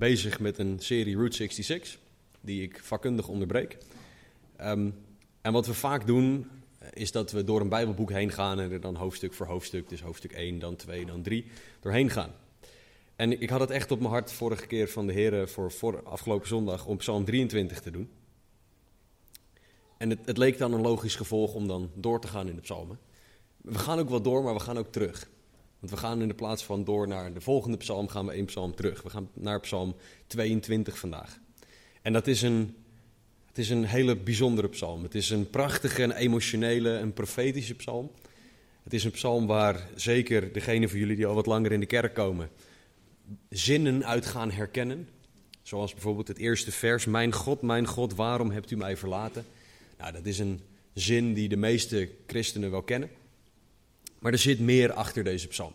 bezig met een serie Route 66, die ik vakkundig onderbreek. Ehm, en wat we vaak doen, is dat we door een Bijbelboek heen gaan en er dan hoofdstuk voor hoofdstuk, dus hoofdstuk 1, dan 2, dan 3, doorheen gaan. En ik had het echt op mijn hart vorige keer van de heren voor, voor afgelopen zondag om Psalm 23 te doen. En het, het leek dan een logisch gevolg om dan door te gaan in de psalmen. We gaan ook wel door, maar we gaan ook terug. Want we gaan in de plaats van door naar de volgende psalm, gaan we één psalm terug. We gaan naar psalm 22 vandaag. En dat is een, het is een hele bijzondere psalm. Het is een prachtige, een emotionele, een profetische psalm. Het is een psalm waar zeker degenen van jullie die al wat langer in de kerk komen, zinnen uit gaan herkennen. Zoals bijvoorbeeld het eerste vers: Mijn God, mijn God, waarom hebt u mij verlaten? Nou, dat is een zin die de meeste christenen wel kennen. Maar er zit meer achter deze psalm.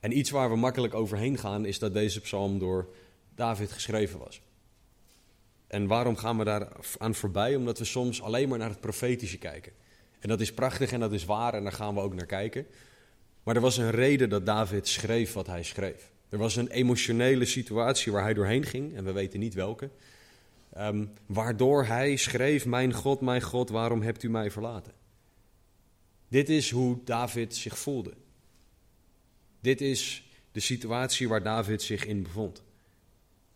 En iets waar we makkelijk overheen gaan is dat deze psalm door David geschreven was. En waarom gaan we daar aan voorbij? Omdat we soms alleen maar naar het profetische kijken. En dat is prachtig en dat is waar en daar gaan we ook naar kijken. Maar er was een reden dat David schreef wat hij schreef. Er was een emotionele situatie waar hij doorheen ging, en we weten niet welke. ehm, waardoor hij schreef: Mijn God, mijn God, waarom hebt u mij verlaten? Dit is hoe David zich voelde. Dit is de situatie waar David zich in bevond.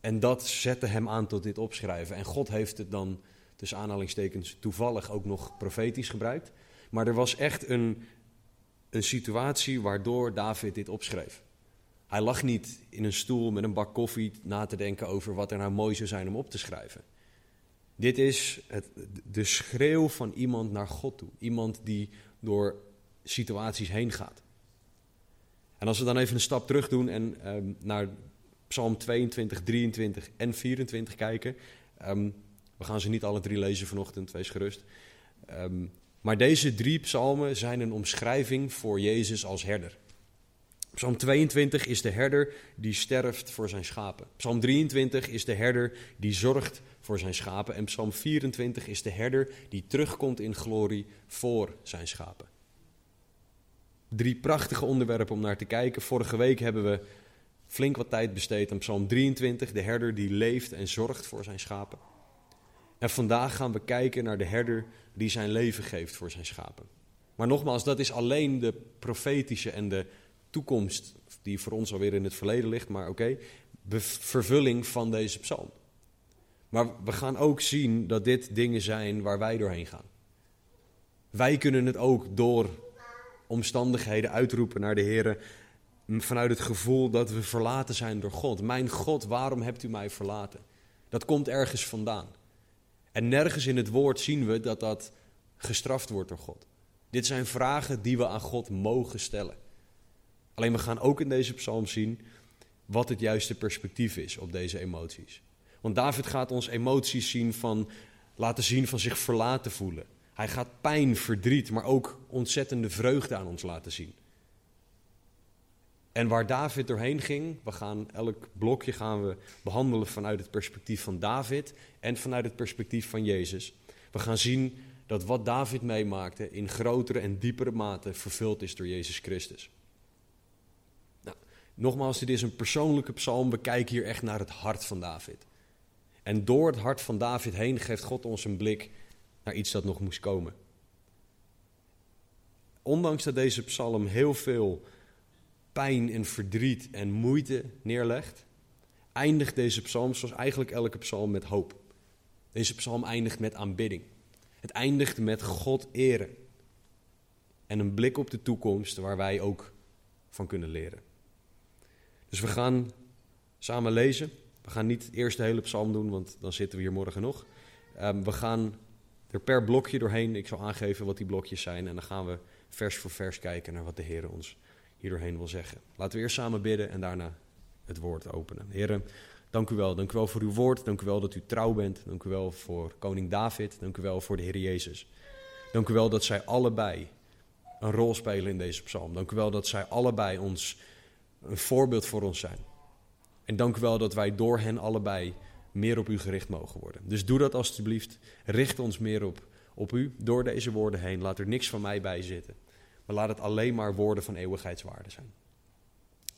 En dat zette hem aan tot dit opschrijven. En God heeft het dan, tussen aanhalingstekens, toevallig ook nog profetisch gebruikt. Maar er was echt een, een situatie waardoor David dit opschreef. Hij lag niet in een stoel met een bak koffie na te denken over wat er nou mooi zou zijn om op te schrijven. Dit is het, de schreeuw van iemand naar God toe. Iemand die door situaties heen gaat. En als we dan even een stap terug doen en um, naar Psalm 22, 23 en 24 kijken. Um, we gaan ze niet alle drie lezen vanochtend, wees gerust. Um, maar deze drie psalmen zijn een omschrijving voor Jezus als herder. Psalm 22 is de herder die sterft voor zijn schapen. Psalm 23 is de herder die zorgt voor zijn schapen. En Psalm 24 is de herder die terugkomt in glorie voor zijn schapen. Drie prachtige onderwerpen om naar te kijken. Vorige week hebben we flink wat tijd besteed aan Psalm 23, de herder die leeft en zorgt voor zijn schapen. En vandaag gaan we kijken naar de herder die zijn leven geeft voor zijn schapen. Maar nogmaals, dat is alleen de profetische en de toekomst, die voor ons alweer in het verleden ligt, maar oké, vervulling van deze psalm. Maar we gaan ook zien dat dit dingen zijn waar wij doorheen gaan. Wij kunnen het ook door omstandigheden uitroepen naar de Heer vanuit het gevoel dat we verlaten zijn door God. Mijn God, waarom hebt u mij verlaten? Dat komt ergens vandaan. En nergens in het woord zien we dat dat gestraft wordt door God. Dit zijn vragen die we aan God mogen stellen. Alleen we gaan ook in deze psalm zien wat het juiste perspectief is op deze emoties. Want David gaat ons emoties zien van, laten zien van zich verlaten voelen. Hij gaat pijn, verdriet, maar ook ontzettende vreugde aan ons laten zien. En waar David doorheen ging, we gaan elk blokje gaan we behandelen vanuit het perspectief van David en vanuit het perspectief van Jezus. We gaan zien dat wat David meemaakte in grotere en diepere mate vervuld is door Jezus Christus. Nogmaals, dit is een persoonlijke psalm. We kijken hier echt naar het hart van David. En door het hart van David heen geeft God ons een blik naar iets dat nog moest komen. Ondanks dat deze psalm heel veel pijn en verdriet en moeite neerlegt, eindigt deze psalm, zoals eigenlijk elke psalm, met hoop. Deze psalm eindigt met aanbidding. Het eindigt met God eren. En een blik op de toekomst waar wij ook van kunnen leren. Dus we gaan samen lezen. We gaan niet eerst de hele psalm doen, want dan zitten we hier morgen nog. Um, we gaan er per blokje doorheen. Ik zal aangeven wat die blokjes zijn. En dan gaan we vers voor vers kijken naar wat de Heer ons hier doorheen wil zeggen. Laten we eerst samen bidden en daarna het woord openen. Heren, dank u wel. Dank u wel voor uw woord. Dank u wel dat u trouw bent. Dank u wel voor koning David. Dank u wel voor de Heer Jezus. Dank u wel dat zij allebei een rol spelen in deze psalm. Dank u wel dat zij allebei ons een voorbeeld voor ons zijn. En dank u wel dat wij door hen allebei meer op u gericht mogen worden. Dus doe dat alstublieft. Richt ons meer op, op u door deze woorden heen. Laat er niks van mij bij zitten. Maar laat het alleen maar woorden van eeuwigheidswaarde zijn.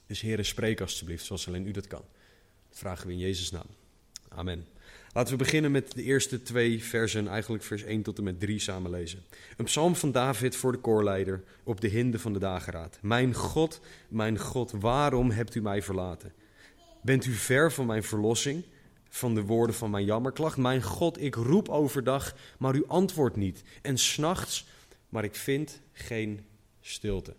Dus heren, spreek alstublieft zoals alleen u dat kan. Dat vragen we in Jezus' naam. Amen. Laten we beginnen met de eerste twee versen, eigenlijk vers 1 tot en met 3 samen lezen. Een psalm van David voor de koorleider op de hinde van de dageraad. Mijn God, mijn God, waarom hebt u mij verlaten? Bent u ver van mijn verlossing, van de woorden van mijn jammerklacht? Mijn God, ik roep overdag, maar u antwoordt niet. En s'nachts, maar ik vind geen stilte.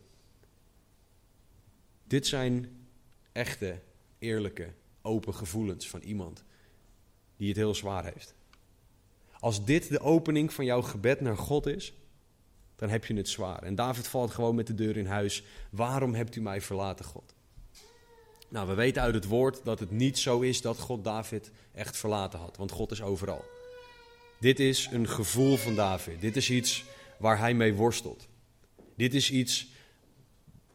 Dit zijn echte, eerlijke, open gevoelens van iemand die het heel zwaar heeft. Als dit de opening van jouw gebed naar God is, dan heb je het zwaar. En David valt gewoon met de deur in huis. Waarom hebt u mij verlaten, God? Nou, we weten uit het woord dat het niet zo is dat God David echt verlaten had, want God is overal. Dit is een gevoel van David. Dit is iets waar hij mee worstelt. Dit is iets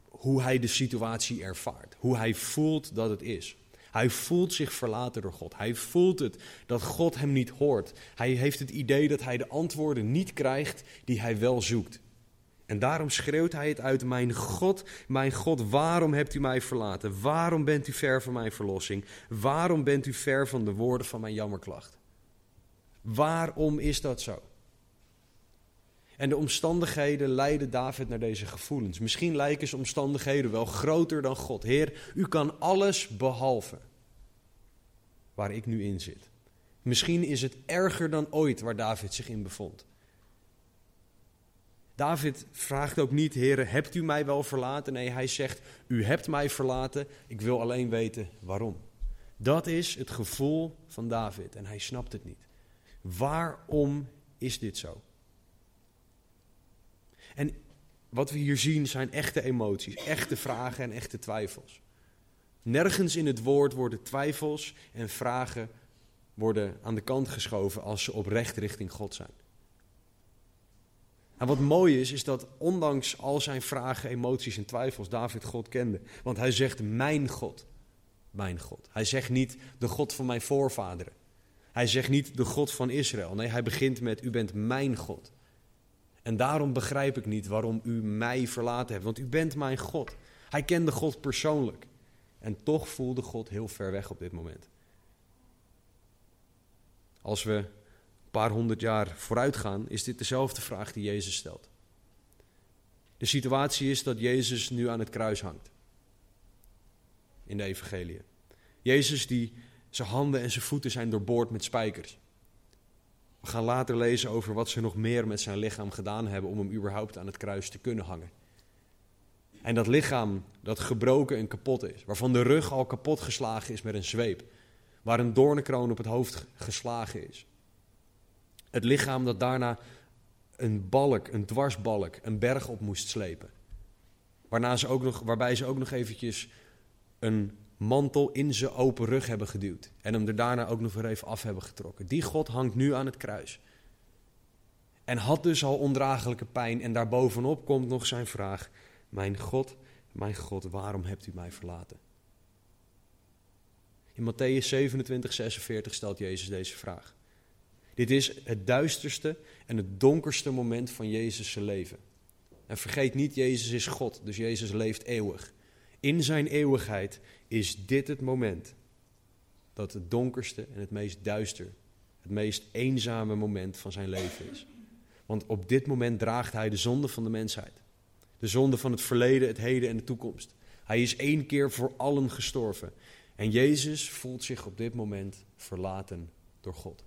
hoe hij de situatie ervaart, hoe hij voelt dat het is. Hij voelt zich verlaten door God. Hij voelt het dat God hem niet hoort. Hij heeft het idee dat hij de antwoorden niet krijgt die hij wel zoekt. En daarom schreeuwt hij het uit: Mijn God, mijn God, waarom hebt u mij verlaten? Waarom bent u ver van mijn verlossing? Waarom bent u ver van de woorden van mijn jammerklacht? Waarom is dat zo? En de omstandigheden leiden David naar deze gevoelens. Misschien lijken zijn omstandigheden wel groter dan God. Heer, u kan alles behalve waar ik nu in zit. Misschien is het erger dan ooit waar David zich in bevond. David vraagt ook niet, Heer, hebt u mij wel verlaten? Nee, hij zegt, u hebt mij verlaten, ik wil alleen weten waarom. Dat is het gevoel van David en hij snapt het niet. Waarom is dit zo? En wat we hier zien zijn echte emoties, echte vragen en echte twijfels. Nergens in het woord worden twijfels en vragen worden aan de kant geschoven als ze oprecht richting God zijn. En wat mooi is, is dat ondanks al zijn vragen, emoties en twijfels, David God kende. Want hij zegt mijn God, mijn God. Hij zegt niet de God van mijn voorvaderen. Hij zegt niet de God van Israël. Nee, hij begint met u bent mijn God. En daarom begrijp ik niet waarom u mij verlaten hebt, want u bent mijn God. Hij kende God persoonlijk. En toch voelde God heel ver weg op dit moment. Als we een paar honderd jaar vooruit gaan, is dit dezelfde vraag die Jezus stelt. De situatie is dat Jezus nu aan het kruis hangt. In de evangelie. Jezus die zijn handen en zijn voeten zijn doorboord met spijkers. We gaan later lezen over wat ze nog meer met zijn lichaam gedaan hebben om hem überhaupt aan het kruis te kunnen hangen. En dat lichaam dat gebroken en kapot is, waarvan de rug al kapot geslagen is met een zweep, waar een doornenkroon op het hoofd geslagen is. Het lichaam dat daarna een balk, een dwarsbalk, een berg op moest slepen. Waarna ze ook nog, waarbij ze ook nog eventjes een mantel in zijn open rug hebben geduwd. En hem er daarna ook nog weer even af hebben getrokken. Die God hangt nu aan het kruis. En had dus al ondraaglijke pijn. En daarbovenop komt nog zijn vraag: Mijn God, mijn God, waarom hebt u mij verlaten? In Matthäus 27, 46 stelt Jezus deze vraag. Dit is het duisterste en het donkerste moment van Jezus' leven. En vergeet niet, Jezus is God, dus Jezus leeft eeuwig. In zijn eeuwigheid is dit het moment dat het donkerste en het meest duister, het meest eenzame moment van zijn leven is. Want op dit moment draagt hij de zonde van de mensheid. De zonde van het verleden, het heden en de toekomst. Hij is één keer voor allen gestorven. En Jezus voelt zich op dit moment verlaten door God.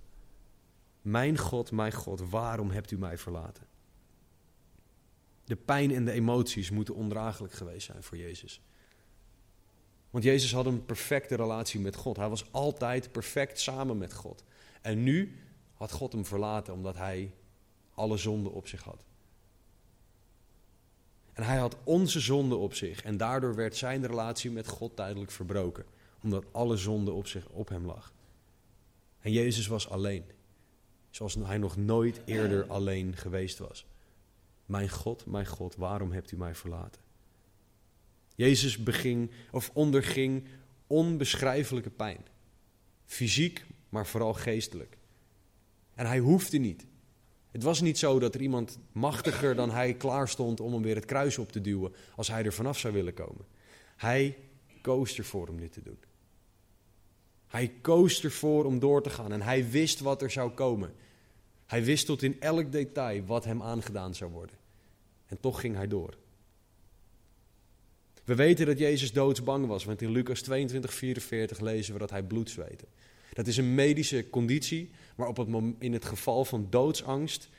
Mijn God, mijn God, waarom hebt u mij verlaten? De pijn en de emoties moeten ondraaglijk geweest zijn voor Jezus. Want Jezus had een perfecte relatie met God. Hij was altijd perfect samen met God. En nu had God hem verlaten omdat hij alle zonden op zich had. En hij had onze zonde op zich. En daardoor werd zijn relatie met God tijdelijk verbroken. omdat alle zonde op, zich, op hem lag. En Jezus was alleen, zoals hij nog nooit eerder alleen geweest was. Mijn God, mijn God, waarom hebt u mij verlaten? Jezus beging of onderging onbeschrijfelijke pijn. Fysiek, maar vooral geestelijk. En hij hoefde niet. Het was niet zo dat er iemand machtiger dan hij klaar stond om hem weer het kruis op te duwen als hij er vanaf zou willen komen. Hij koos ervoor om dit te doen. Hij koos ervoor om door te gaan en hij wist wat er zou komen. Hij wist tot in elk detail wat hem aangedaan zou worden. En toch ging hij door. We weten dat Jezus doodsbang was, want in Lucas 22, 44 lezen we dat hij bloed zweette. Dat is een medische conditie, maar op het in het geval van doodsangst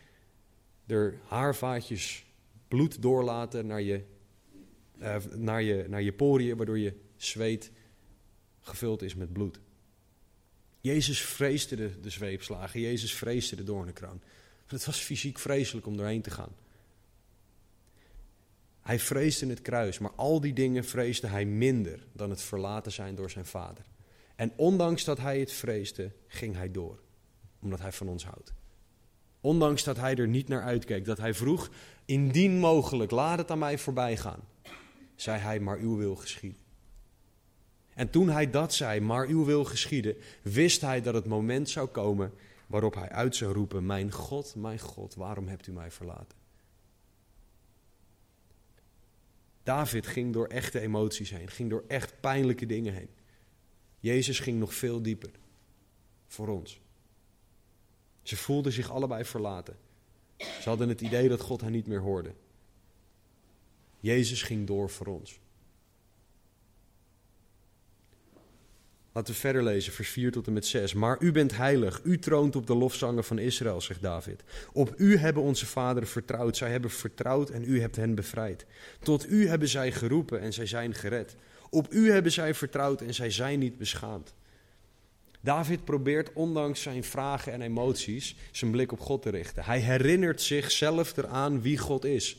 er haarvaatjes bloed doorlaten naar je, uh, naar je, naar je poriën, waardoor je zweet gevuld is met bloed. Jezus vreesde de, de zweepslagen, Jezus vreesde de doornenkroon. Het was fysiek vreselijk om doorheen te gaan. Hij vreesde het kruis, maar al die dingen vreesde hij minder dan het verlaten zijn door zijn vader. En ondanks dat hij het vreesde, ging hij door, omdat hij van ons houdt. Ondanks dat hij er niet naar uitkeek, dat hij vroeg, indien mogelijk, laat het aan mij voorbij gaan, zei hij, maar uw wil geschieden. En toen hij dat zei, maar uw wil geschieden, wist hij dat het moment zou komen waarop hij uit zou roepen, mijn God, mijn God, waarom hebt u mij verlaten? David ging door echte emoties heen, ging door echt pijnlijke dingen heen. Jezus ging nog veel dieper voor ons. Ze voelden zich allebei verlaten. Ze hadden het idee dat God hen niet meer hoorde. Jezus ging door voor ons. Laten we verder lezen, vers 4 tot en met 6. Maar u bent heilig, u troont op de lofzangen van Israël, zegt David. Op u hebben onze vaderen vertrouwd, zij hebben vertrouwd en u hebt hen bevrijd. Tot u hebben zij geroepen en zij zijn gered. Op u hebben zij vertrouwd en zij zijn niet beschaamd. David probeert ondanks zijn vragen en emoties zijn blik op God te richten. Hij herinnert zichzelf eraan wie God is.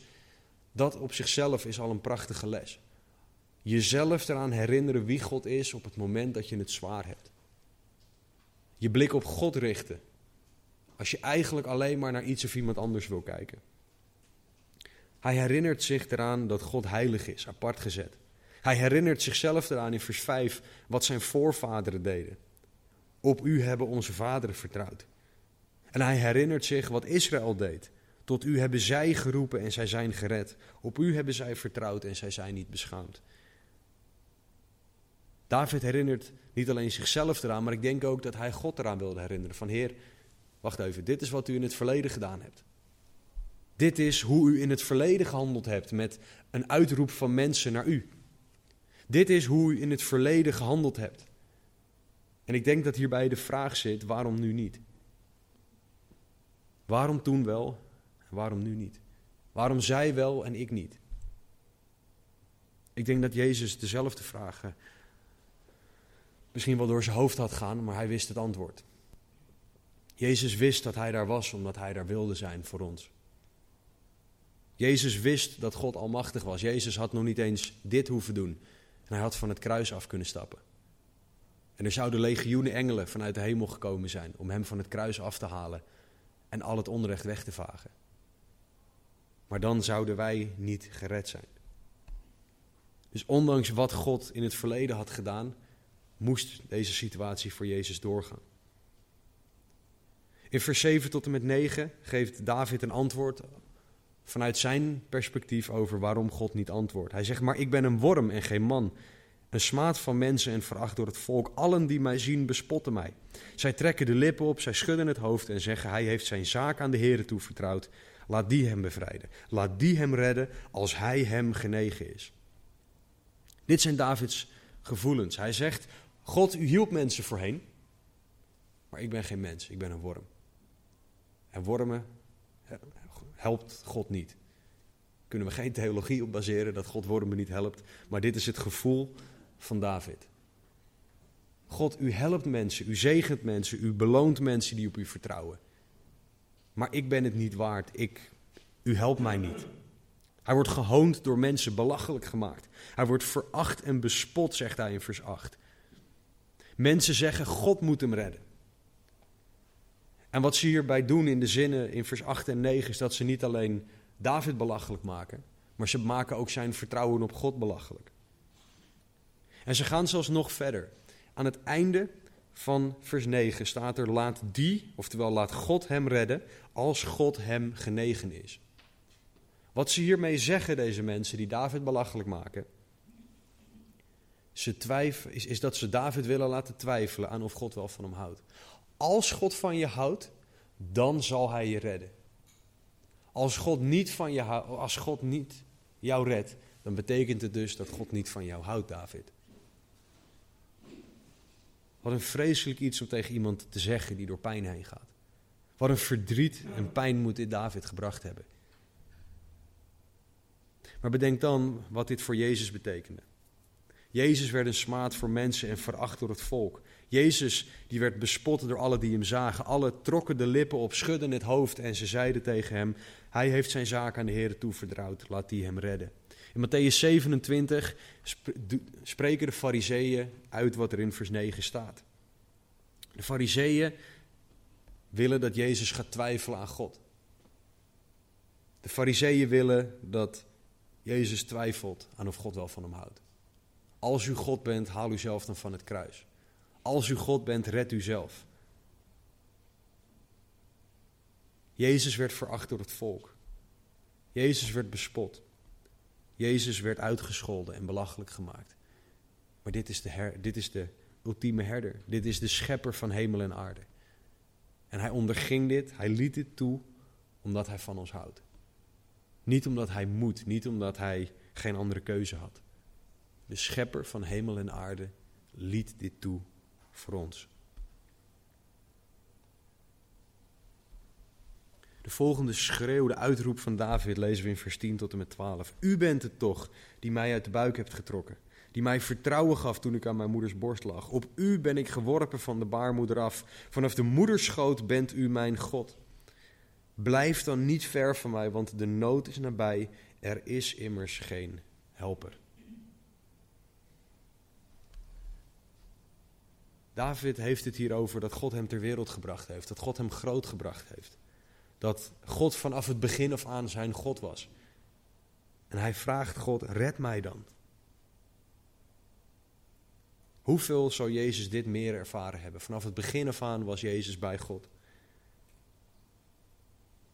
Dat op zichzelf is al een prachtige les jezelf eraan herinneren wie God is op het moment dat je het zwaar hebt. Je blik op God richten. Als je eigenlijk alleen maar naar iets of iemand anders wil kijken. Hij herinnert zich eraan dat God heilig is, apart gezet. Hij herinnert zichzelf eraan in vers 5 wat zijn voorvaderen deden. Op u hebben onze vaderen vertrouwd. En hij herinnert zich wat Israël deed. Tot u hebben zij geroepen en zij zijn gered. Op u hebben zij vertrouwd en zij zijn niet beschaamd. David herinnert niet alleen zichzelf eraan, maar ik denk ook dat hij God eraan wilde herinneren. Van Heer, wacht even, dit is wat u in het verleden gedaan hebt. Dit is hoe u in het verleden gehandeld hebt met een uitroep van mensen naar u. Dit is hoe u in het verleden gehandeld hebt. En ik denk dat hierbij de vraag zit, waarom nu niet? Waarom toen wel en waarom nu niet? Waarom zij wel en ik niet? Ik denk dat Jezus dezelfde vragen misschien wel door zijn hoofd had gaan, maar hij wist het antwoord. Jezus wist dat hij daar was omdat hij daar wilde zijn voor ons. Jezus wist dat God almachtig was. Jezus had nog niet eens dit hoeven doen. En hij had van het kruis af kunnen stappen. En er zouden legioenen engelen vanuit de hemel gekomen zijn om hem van het kruis af te halen en al het onrecht weg te vagen. Maar dan zouden wij niet gered zijn. Dus ondanks wat God in het verleden had gedaan, moest deze situatie voor Jezus doorgaan. In vers 7 tot en met 9 geeft David een antwoord vanuit zijn perspectief over waarom God niet antwoordt. Hij zegt, maar ik ben een worm en geen man, een smaad van mensen en veracht door het volk. Allen die mij zien bespotten mij. Zij trekken de lippen op, zij schudden het hoofd en zeggen, hij heeft zijn zaak aan de Heer toevertrouwd. Laat die hem bevrijden. Laat die hem redden als hij hem genegen is. Dit zijn Davids gevoelens. Hij zegt, God, u hielp mensen voorheen, maar ik ben geen mens, ik ben een worm. En wormen helpt God niet. Kunnen we geen theologie op baseren dat God wormen niet helpt, maar dit is het gevoel van David. God, u helpt mensen, u zegent mensen, u beloont mensen die op u vertrouwen. Maar ik ben het niet waard, ik, u helpt mij niet. Hij wordt gehoond door mensen, belachelijk gemaakt. Hij wordt veracht en bespot, zegt hij in vers 8. Mensen zeggen, God moet hem redden. En wat ze hierbij doen in de zinnen in vers 8 en 9 is dat ze niet alleen David belachelijk maken, maar ze maken ook zijn vertrouwen op God belachelijk. En ze gaan zelfs nog verder. Aan het einde van vers 9 staat er: Laat die, oftewel laat God hem redden, als God hem genegen is. Wat ze hiermee zeggen, deze mensen die David belachelijk maken, ze twijfelen, is, is dat ze David willen laten twijfelen aan of God wel van hem houdt. Als God van je houdt, dan zal hij je redden. Als God niet van je als God niet jou redt, dan betekent het dus dat God niet van jou houdt, David. Wat een vreselijk iets om tegen iemand te zeggen die door pijn heen gaat. Wat een verdriet en pijn moet dit David gebracht hebben. Maar bedenk dan wat dit voor Jezus betekende. Jezus werd een smaad voor mensen en veracht door het volk. Jezus die werd bespot door alle die hem zagen. Alle trokken de lippen op, schudden het hoofd en ze zeiden tegen hem: Hij heeft zijn zaak aan de Heer toevertrouwd, laat die hem redden. In Matthäus 27 spreken de Fariseeën uit wat er in vers 9 staat. De Fariseeën willen dat Jezus gaat twijfelen aan God. De Fariseeën willen dat Jezus twijfelt aan of God wel van hem houdt. Als u God bent, haal u zelf dan van het kruis. Als u God bent, red u zelf. Jezus werd veracht door het volk. Jezus werd bespot. Jezus werd uitgescholden en belachelijk gemaakt. Maar dit is, de her, dit is de ultieme herder. Dit is de schepper van hemel en aarde. En hij onderging dit, hij liet dit toe omdat hij van ons houdt. Niet omdat hij moet, niet omdat hij geen andere keuze had. De schepper van hemel en aarde liet dit toe voor ons. De volgende schreeuw, de uitroep van David, lezen we in vers 10 tot en met 12. U bent het toch die mij uit de buik hebt getrokken, die mij vertrouwen gaf toen ik aan mijn moeders borst lag. Op u ben ik geworpen van de baarmoeder af. Vanaf de moederschoot bent u mijn God. Blijf dan niet ver van mij, want de nood is nabij. Er is immers geen helper. David heeft het hier over dat God hem ter wereld gebracht heeft, dat God hem groot gebracht heeft. Dat God vanaf het begin af aan zijn God was. En hij vraagt God, red mij dan. Hoeveel zou Jezus dit meer ervaren hebben? Vanaf het begin af aan was Jezus bij God.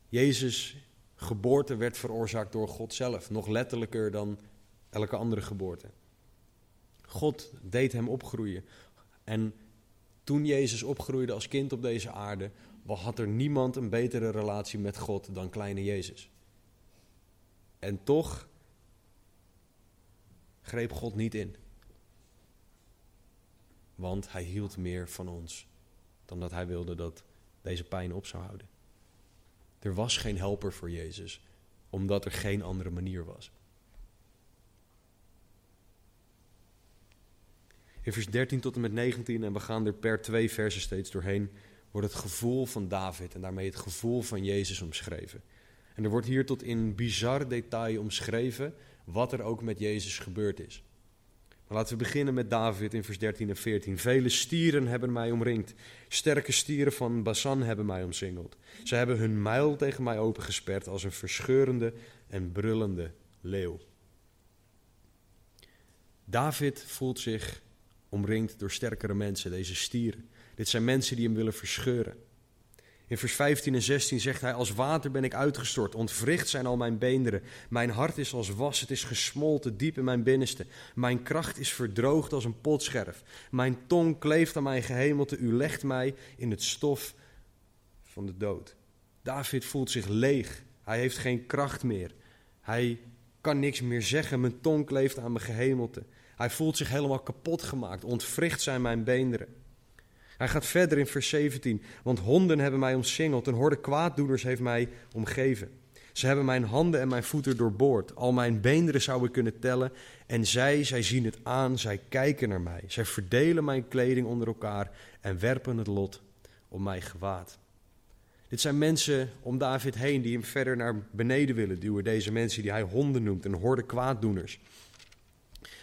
Jezus' geboorte werd veroorzaakt door God zelf, nog letterlijker dan elke andere geboorte. God deed hem opgroeien. En toen Jezus opgroeide als kind op deze aarde, had er niemand een betere relatie met God dan kleine Jezus. En toch greep God niet in. Want hij hield meer van ons dan dat hij wilde dat deze pijn op zou houden. Er was geen helper voor Jezus, omdat er geen andere manier was. In vers 13 tot en met 19, en we gaan er per twee versen steeds doorheen, wordt het gevoel van David en daarmee het gevoel van Jezus omschreven. En er wordt hier tot in bizar detail omschreven wat er ook met Jezus gebeurd is. Maar laten we beginnen met David in vers 13 en 14. Vele stieren hebben mij omringd. Sterke stieren van Basan hebben mij omsingeld. Ze hebben hun muil tegen mij opengesperd als een verscheurende en brullende leeuw. David voelt zich omringd door sterkere mensen, deze stieren. Dit zijn mensen die hem willen verscheuren. In vers 15 en 16 zegt hij: Als water ben ik uitgestort, ontwricht zijn al mijn beenderen. Mijn hart is als was, het is gesmolten diep in mijn binnenste. Mijn kracht is verdroogd als een potscherf. Mijn tong kleeft aan mijn gehemelte. U legt mij in het stof van de dood. David voelt zich leeg. Hij heeft geen kracht meer. Hij kan niks meer zeggen. Mijn tong kleeft aan mijn gehemelte. Hij voelt zich helemaal kapot gemaakt. Ontwricht zijn mijn beenderen. Hij gaat verder in vers 17. Want honden hebben mij omsingeld. Een horde kwaaddoeners heeft mij omgeven. Ze hebben mijn handen en mijn voeten doorboord. Al mijn beenderen zou ik kunnen tellen. En zij, zij zien het aan, zij kijken naar mij. Zij verdelen mijn kleding onder elkaar en werpen het lot om mij gewaad. Dit zijn mensen om David heen die hem verder naar beneden willen duwen. Deze mensen die hij honden noemt, een horde kwaaddoeners.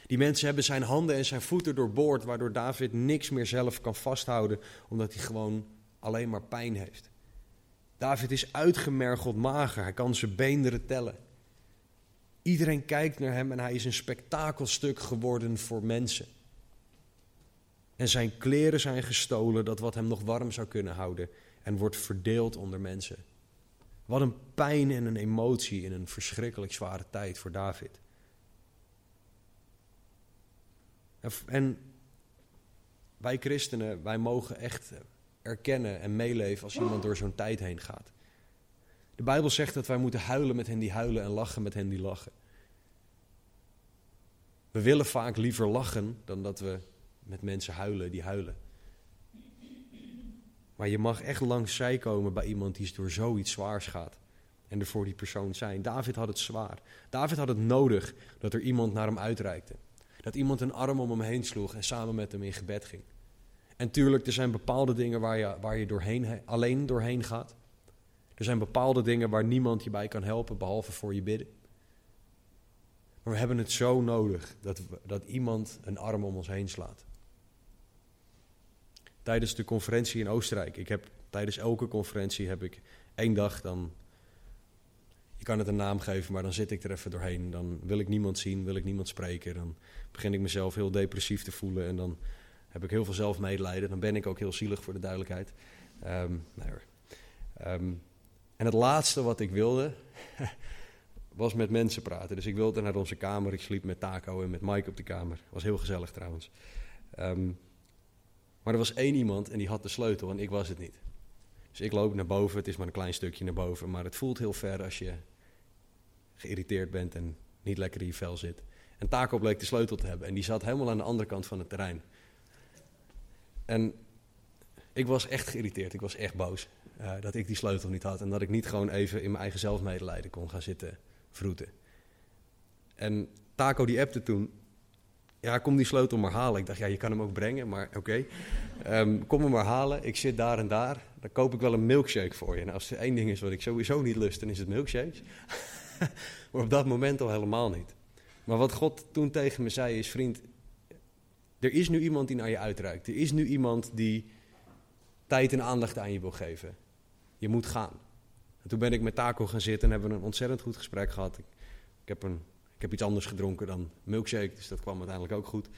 Die mensen hebben zijn handen en zijn voeten doorboord, waardoor David niks meer zelf kan vasthouden, omdat hij gewoon alleen maar pijn heeft. David is uitgemergeld mager, hij kan zijn beenderen tellen. Iedereen kijkt naar hem en hij is een spektakelstuk geworden voor mensen. En zijn kleren zijn gestolen, dat wat hem nog warm zou kunnen houden, en wordt verdeeld onder mensen. Wat een pijn en een emotie in een verschrikkelijk zware tijd voor David. En wij christenen, wij mogen echt erkennen en meeleven als iemand door zo'n tijd heen gaat. De Bijbel zegt dat wij moeten huilen met hen die huilen en lachen met hen die lachen. We willen vaak liever lachen dan dat we met mensen huilen die huilen. Maar je mag echt langs zij komen bij iemand die door zoiets zwaars gaat. En er voor die persoon zijn. David had het zwaar. David had het nodig dat er iemand naar hem uitreikte. Dat iemand een arm om hem heen sloeg en samen met hem in gebed ging. En tuurlijk, er zijn bepaalde dingen waar je, waar je doorheen, alleen doorheen gaat. Er zijn bepaalde dingen waar niemand je bij kan helpen, behalve voor je bidden. Maar we hebben het zo nodig dat, dat iemand een arm om ons heen slaat. Tijdens de conferentie in Oostenrijk, ik heb tijdens elke conferentie heb ik één dag dan je kan het een naam geven, maar dan zit ik er even doorheen. Dan wil ik niemand zien, wil ik niemand spreken. Dan begin ik mezelf heel depressief te voelen en dan heb ik heel veel zelfmedelijden. Dan ben ik ook heel zielig voor de duidelijkheid. Nee um, en het laatste wat ik wilde, was met mensen praten. Dus ik wilde naar onze kamer. Ik sliep met Taco en met Mike op de kamer. Was heel gezellig trouwens. Um, maar er was één iemand en die had de sleutel en ik was het niet. Dus ik loop naar boven. Het is maar een klein stukje naar boven. Maar het voelt heel ver als je geïrriteerd bent en niet lekker in je vel zit. En Taco bleek de sleutel te hebben. En die zat helemaal aan de andere kant van het terrein. En ik was echt geïrriteerd. Ik was echt boos. Uh, dat ik die sleutel niet had. En dat ik niet gewoon even in mijn eigen zelfmedelijden kon gaan zitten vroeten. En Taco die appte toen. Ja, kom die sleutel maar halen. Ik dacht, ja, je kan hem ook brengen, maar oké. Um, kom hem maar halen. Ik zit daar en daar. Dan koop ik wel een milkshake voor je. Nou, als er één ding is wat ik sowieso niet lust, dan is het milkshakes. maar op dat moment al helemaal niet. Maar wat God toen tegen me zei is, vriend, er is nu iemand die naar je uitreikt. Er is nu iemand die tijd en aandacht aan je wil geven. Je moet gaan. En toen ben ik met Taco gaan zitten en hebben we een ontzettend goed gesprek gehad. Ik, heb, een, ik heb iets anders gedronken dan milkshake, dus dat kwam uiteindelijk ook goed.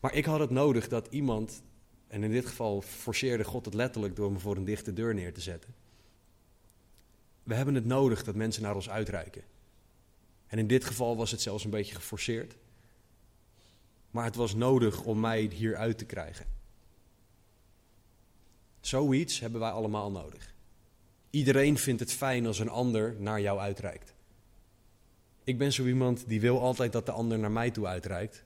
Maar ik had het nodig dat iemand, en in dit geval forceerde God het letterlijk door me voor een dichte deur neer te zetten. We hebben het nodig dat mensen naar ons uitreiken. En in dit geval was het zelfs een beetje geforceerd. Maar het was nodig om mij hier uit te krijgen. Zoiets hebben wij allemaal nodig. Iedereen vindt het fijn als een ander naar jou uitreikt. Ik ben zo iemand die wil altijd dat de ander naar mij toe uitreikt.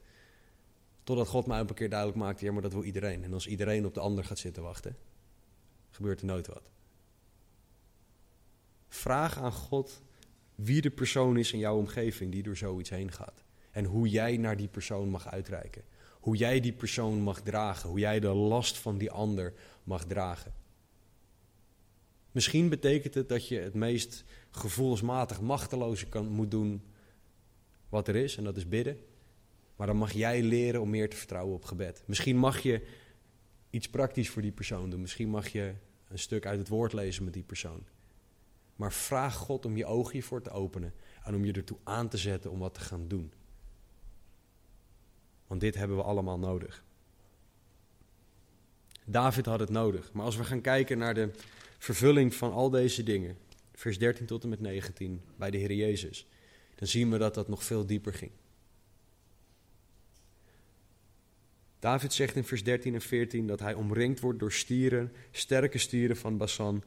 Totdat God mij op een keer duidelijk maakt, ja, maar dat wil iedereen. En als iedereen op de ander gaat zitten wachten, gebeurt er nooit wat. Vraag aan God wie de persoon is in jouw omgeving die door zoiets heen gaat. En hoe jij naar die persoon mag uitreiken. Hoe jij die persoon mag dragen. Hoe jij de last van die ander mag dragen. Misschien betekent het dat je het meest gevoelsmatig machteloze kan, moet doen wat er is, en dat is bidden. Maar dan mag jij leren om meer te vertrouwen op gebed. Misschien mag je iets praktisch voor die persoon doen. Misschien mag je een stuk uit het woord lezen met die persoon. Maar vraag God om je ogen hiervoor te openen en om je ertoe aan te zetten om wat te gaan doen. Want dit hebben we allemaal nodig. David had het nodig. Maar als we gaan kijken naar de vervulling van al deze dingen, vers 13 tot en met 19, bij de Heer Jezus, dan zien we dat dat nog veel dieper ging. David zegt in vers 13 en 14 dat hij omringd wordt door stieren, sterke stieren van Basan.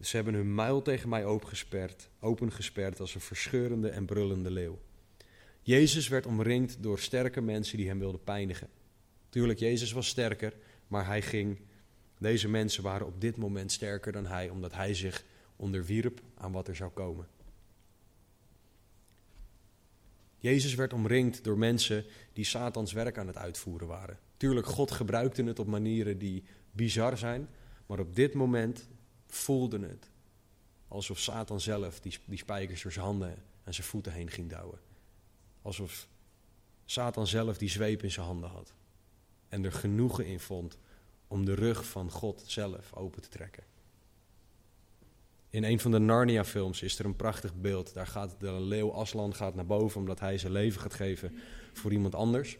Ze hebben hun muil tegen mij opengesperd, opengesperd als een verscheurende en brullende leeuw. Jezus werd omringd door sterke mensen die hem wilden pijnigen. Tuurlijk, Jezus was sterker, maar hij ging. Deze mensen waren op dit moment sterker dan hij, omdat hij zich onderwierp aan wat er zou komen. Jezus werd omringd door mensen die Satans werk aan het uitvoeren waren. Tuurlijk, God gebruikte het op manieren die bizar zijn, maar op dit moment voelde het alsof Satan zelf die, die spijkers door zijn handen en zijn voeten heen ging douwen. Alsof Satan zelf die zweep in zijn handen had. En er genoegen in vond om de rug van God zelf open te trekken. In een van de Narnia-films is er een prachtig beeld. Daar gaat de leeuw Aslan gaat naar boven omdat hij zijn leven gaat geven voor iemand anders.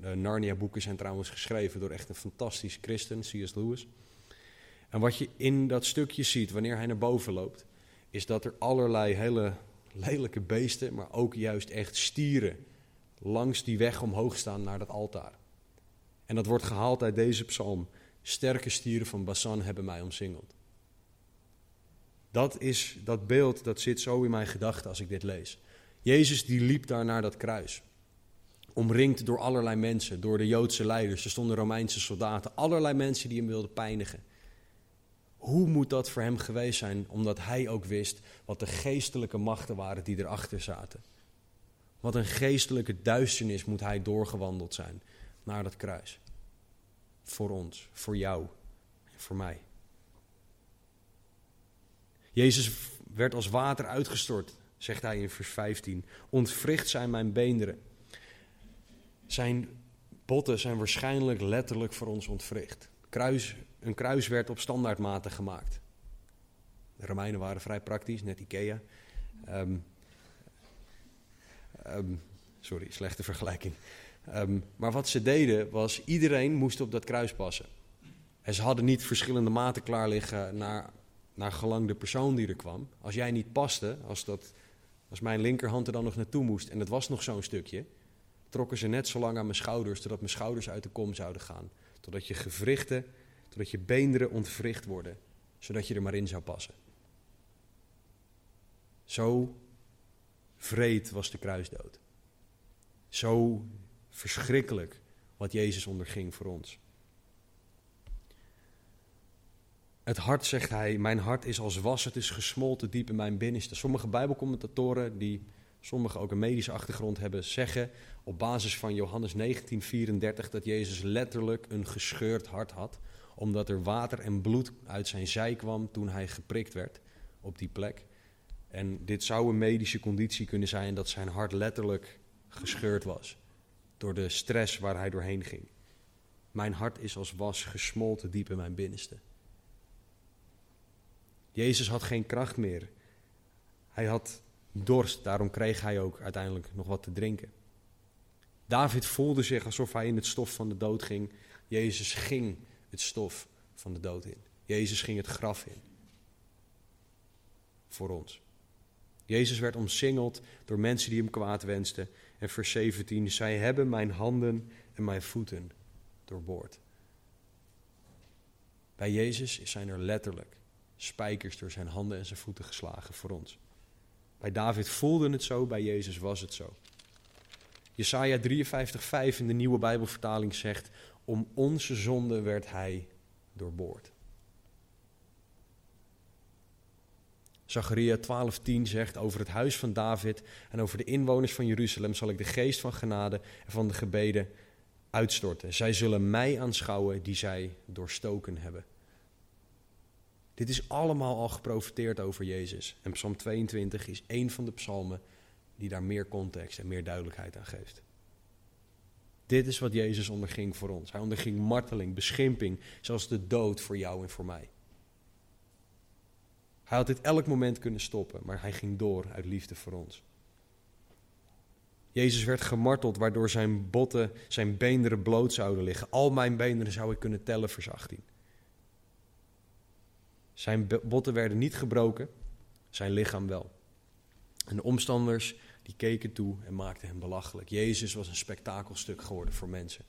De Narnia-boeken zijn trouwens geschreven door echt een fantastisch christen, C.S. Lewis. En wat je in dat stukje ziet wanneer hij naar boven loopt, is dat er allerlei hele lelijke beesten, maar ook juist echt stieren, langs die weg omhoog staan naar dat altaar. En dat wordt gehaald uit deze psalm. Sterke stieren van Basan hebben mij omsingeld. Dat is dat beeld, dat zit zo in mijn gedachten als ik dit lees. Jezus die liep daar naar dat kruis. Omringd door allerlei mensen, door de Joodse leiders. Er stonden Romeinse soldaten, allerlei mensen die hem wilden pijnigen. Hoe moet dat voor hem geweest zijn, omdat hij ook wist wat de geestelijke machten waren die erachter zaten? Wat een geestelijke duisternis moet hij doorgewandeld zijn naar dat kruis. Voor ons, voor jou en voor mij. Jezus werd als water uitgestort, zegt hij in vers 15. Ontwricht zijn mijn beenderen. Zijn botten zijn waarschijnlijk letterlijk voor ons ontwricht. Kruis, een kruis werd op standaardmaten gemaakt. De Romeinen waren vrij praktisch, net Ikea. Um, um, sorry, slechte vergelijking. Um, maar wat ze deden was, iedereen moest op dat kruis passen. En ze hadden niet verschillende maten klaar liggen naar naar gelang de persoon die er kwam. Als jij niet paste, als, dat, als mijn linkerhand er dan nog naartoe moest en het was nog zo'n stukje, trokken ze net zo lang aan mijn schouders, totdat mijn schouders uit de kom zouden gaan. Totdat je gewrichten, totdat je beenderen ontwricht worden, zodat je er maar in zou passen. Zo vreed was de kruisdood. Zo verschrikkelijk wat Jezus onderging voor ons. Het hart, zegt hij, mijn hart is als was, het is gesmolten diep in mijn binnenste. Sommige bijbelcommentatoren, die sommigen ook een medische achtergrond hebben, zeggen op basis van Johannes 19:34 dat Jezus letterlijk een gescheurd hart had, omdat er water en bloed uit zijn zij kwam toen hij geprikt werd op die plek. En dit zou een medische conditie kunnen zijn dat zijn hart letterlijk gescheurd was door de stress waar hij doorheen ging. Mijn hart is als was gesmolten diep in mijn binnenste. Jezus had geen kracht meer. Hij had dorst, daarom kreeg hij ook uiteindelijk nog wat te drinken. David voelde zich alsof hij in het stof van de dood ging. Jezus ging het stof van de dood in. Jezus ging het graf in. Voor ons. Jezus werd omsingeld door mensen die hem kwaad wensten. En vers 17, zij hebben mijn handen en mijn voeten doorboord. Bij Jezus zijn er letterlijk spijkers door zijn handen en zijn voeten geslagen voor ons. Bij David voelde het zo, bij Jezus was het zo. Jesaja 53:5 in de nieuwe Bijbelvertaling zegt: Om onze zonde werd hij doorboord. Zacharia 12:10 zegt over het huis van David en over de inwoners van Jeruzalem zal ik de geest van genade en van de gebeden uitstorten. Zij zullen mij aanschouwen die zij doorstoken hebben. Dit is allemaal al geprofiteerd over Jezus. En Psalm 22 is één van de psalmen die daar meer context en meer duidelijkheid aan geeft. Dit is wat Jezus onderging voor ons. Hij onderging marteling, beschimping, zelfs de dood voor jou en voor mij. Hij had dit elk moment kunnen stoppen, maar hij ging door uit liefde voor ons. Jezus werd gemarteld, waardoor zijn botten, zijn beenderen bloot zouden liggen. Al mijn beenderen zou ik kunnen tellen, vers 18. Zijn botten werden niet gebroken, zijn lichaam wel. En de omstanders die keken toe en maakten hem belachelijk. Jezus was een spektakelstuk geworden voor mensen.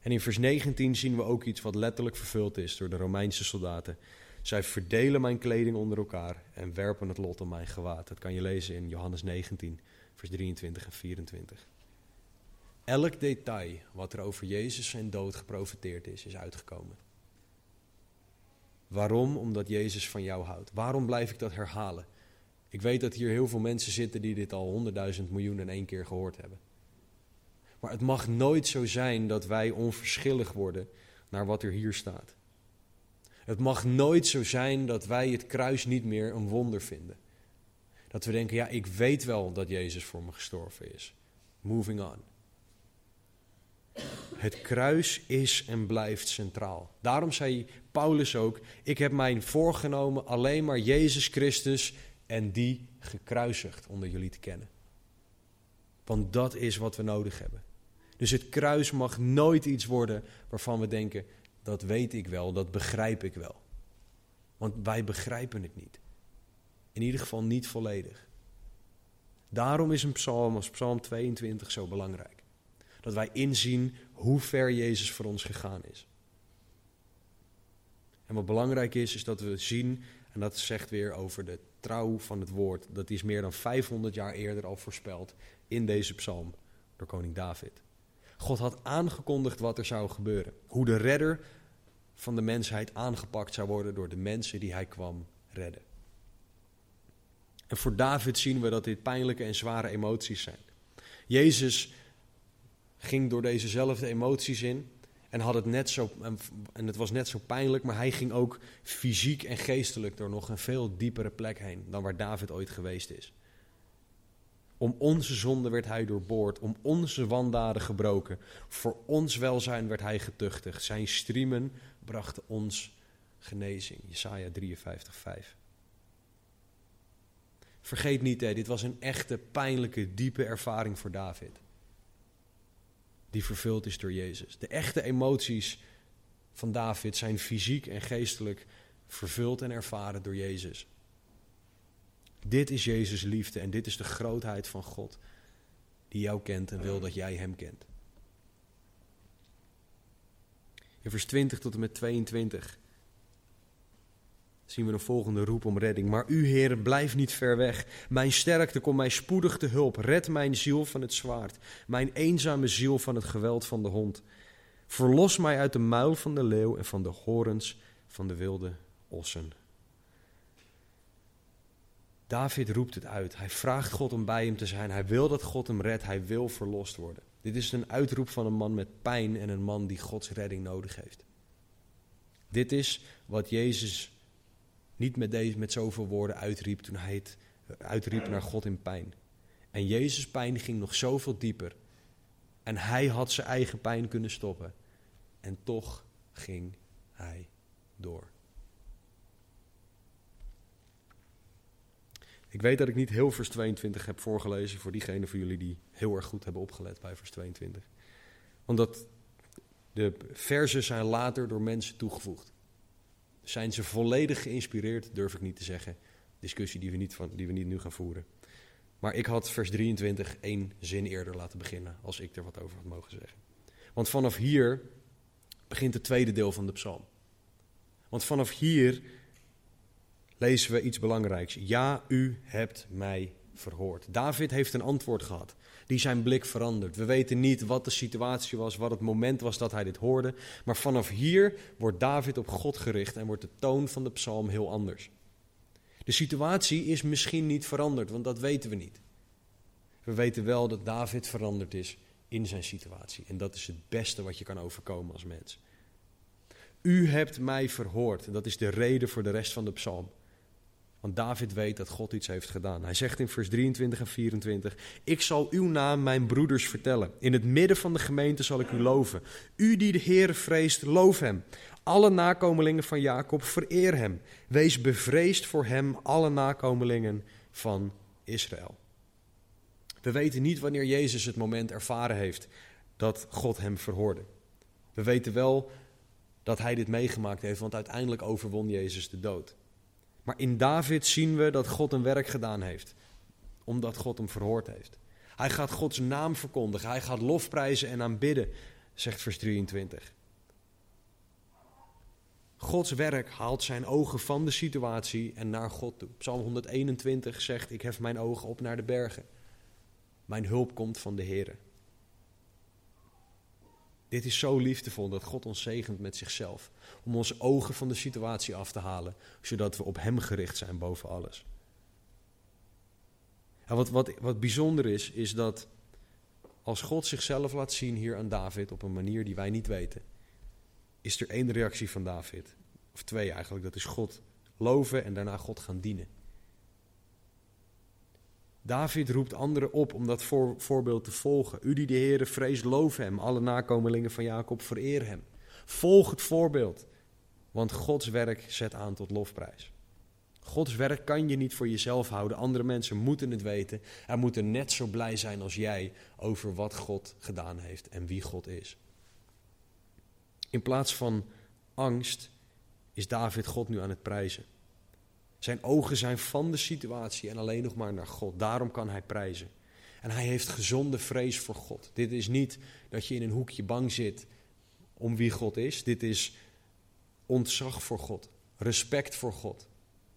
En in vers 19 zien we ook iets wat letterlijk vervuld is door de Romeinse soldaten. Zij verdelen mijn kleding onder elkaar en werpen het lot om mijn gewaad. Dat kan je lezen in Johannes 19, vers 23 en 24. Elk detail wat er over Jezus zijn dood geprofiteerd is, is uitgekomen. Waarom? Omdat Jezus van jou houdt. Waarom blijf ik dat herhalen? Ik weet dat hier heel veel mensen zitten die dit al honderdduizend miljoen in één keer gehoord hebben. Maar het mag nooit zo zijn dat wij onverschillig worden naar wat er hier staat. Het mag nooit zo zijn dat wij het kruis niet meer een wonder vinden. Dat we denken, ja, ik weet wel dat Jezus voor me gestorven is. Moving on. Het kruis is en blijft centraal. Daarom zei Paulus ook: Ik heb mij voorgenomen alleen maar Jezus Christus en die gekruisigd onder jullie te kennen. Want dat is wat we nodig hebben. Dus het kruis mag nooit iets worden waarvan we denken: dat weet ik wel, dat begrijp ik wel. Want wij begrijpen het niet. In ieder geval niet volledig. Daarom is een psalm als Psalm 22 zo belangrijk. Dat wij inzien hoe ver Jezus voor ons gegaan is. En wat belangrijk is, is dat we zien, en dat zegt weer over de trouw van het woord, dat is meer dan 500 jaar eerder al voorspeld in deze psalm door koning David. God had aangekondigd wat er zou gebeuren. Hoe de redder van de mensheid aangepakt zou worden door de mensen die hij kwam redden. En voor David zien we dat dit pijnlijke en zware emoties zijn. Jezus ging door dezezelfde emoties in en had het net zo, en het was net zo pijnlijk, maar hij ging ook fysiek en geestelijk door nog een veel diepere plek heen dan waar David ooit geweest is. Om onze zonde werd hij doorboord, om onze wandaden gebroken. Voor ons welzijn werd hij getuchtigd. Zijn striemen brachten ons genezing. Jesaja 53, 5. Vergeet niet, hè, dit was een echte, pijnlijke, diepe ervaring voor David. Die vervuld is door Jezus. De echte emoties van David zijn fysiek en geestelijk vervuld en ervaren door Jezus. Dit is Jezus' liefde en dit is de grootheid van God die jou kent en wil dat jij Hem kent. In vers 20 tot en met 22 zien we een volgende roep om redding. Maar u, Heer, blijf niet ver weg. Mijn sterkte, kom mij spoedig te hulp. Red mijn ziel van het zwaard. Mijn eenzame ziel van het geweld van de hond. Verlos mij uit de muil van de leeuw en van de horens van de wilde ossen. David roept het uit. Hij vraagt God om bij hem te zijn. Hij wil dat God hem redt. Hij wil verlost worden. Dit is een uitroep van een man met pijn en een man die Gods redding nodig heeft. Dit is wat Jezus niet met, deze, met zoveel woorden uitriep toen hij het uitriep naar God in pijn. En Jezus' pijn ging nog zoveel dieper. En hij had zijn eigen pijn kunnen stoppen. En toch ging hij door. Ik weet dat ik niet heel vers 22 heb voorgelezen voor diegenen van jullie die heel erg goed hebben opgelet bij vers 22. Omdat de versen zijn later door mensen toegevoegd. Zijn ze volledig geïnspireerd, durf ik niet te zeggen. Discussie die we niet, van, die we niet nu gaan voeren. Maar ik had vers 23 één zin eerder laten beginnen, als ik er wat over had mogen zeggen. Want vanaf hier begint het tweede deel van de psalm. Want vanaf hier lezen we iets belangrijks. Ja, u hebt mij verhoord. David heeft een antwoord gehad die zijn blik verandert. We weten niet wat de situatie was, wat het moment was dat hij dit hoorde. Maar vanaf hier wordt David op God gericht en wordt de toon van de psalm heel anders. De situatie is misschien niet veranderd, want dat weten we niet. We weten wel dat David veranderd is in zijn situatie. En dat is het beste wat je kan overkomen als mens. U hebt mij verhoord. En dat is de reden voor de rest van de psalm. Want David weet dat God iets heeft gedaan. Hij zegt in vers 23 en 24: Ik zal uw naam mijn broeders vertellen. In het midden van de gemeente zal ik u loven. U die de Heer vreest, loof hem. Alle nakomelingen van Jacob, vereer hem. Wees bevreesd voor hem, alle nakomelingen van Israël. We weten niet wanneer Jezus het moment ervaren heeft dat God hem verhoorde. We weten wel dat hij dit meegemaakt heeft, want uiteindelijk overwon Jezus de dood. Maar in David zien we dat God een werk gedaan heeft, omdat God hem verhoord heeft. Hij gaat Gods naam verkondigen, hij gaat lofprijzen en aanbidden, zegt vers 23. Gods werk haalt zijn ogen van de situatie en naar God toe. Psalm 121 zegt: Ik hef mijn ogen op naar de bergen. Mijn hulp komt van de Heer. Dit is zo liefdevol dat God ons zegent met zichzelf. Om onze ogen van de situatie af te halen, zodat we op Hem gericht zijn boven alles. En wat, wat, wat bijzonder is, is dat als God zichzelf laat zien hier aan David op een manier die wij niet weten, is er één reactie van David. Of twee eigenlijk, dat is God loven en daarna God gaan dienen. David roept anderen op om dat voor, voorbeeld te volgen. U die de Heere vreest, loof hem. Alle nakomelingen van Jacob, vereer hem. Volg het voorbeeld, want Gods werk zet aan tot lofprijs. Gods werk kan je niet voor jezelf houden. Andere mensen moeten het weten. En moeten net zo blij zijn als jij over wat God gedaan heeft en wie God is. In plaats van angst is David God nu aan het prijzen. Zijn ogen zijn van de situatie en alleen nog maar naar God. Daarom kan hij prijzen. En hij heeft gezonde vrees voor God. Dit is niet dat je in een hoekje bang zit om wie God is. Dit is ontzag voor God, respect voor God.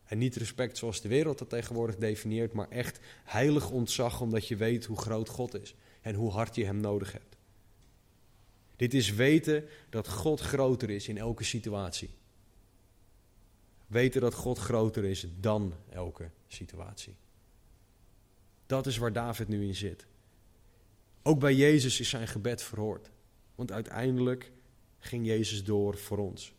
En niet respect zoals de wereld dat tegenwoordig definieert, maar echt heilig ontzag omdat je weet hoe groot God is en hoe hard je Hem nodig hebt. Dit is weten dat God groter is in elke situatie. Weten dat God groter is dan elke situatie. Dat is waar David nu in zit. Ook bij Jezus is zijn gebed verhoord. Want uiteindelijk ging Jezus door voor ons.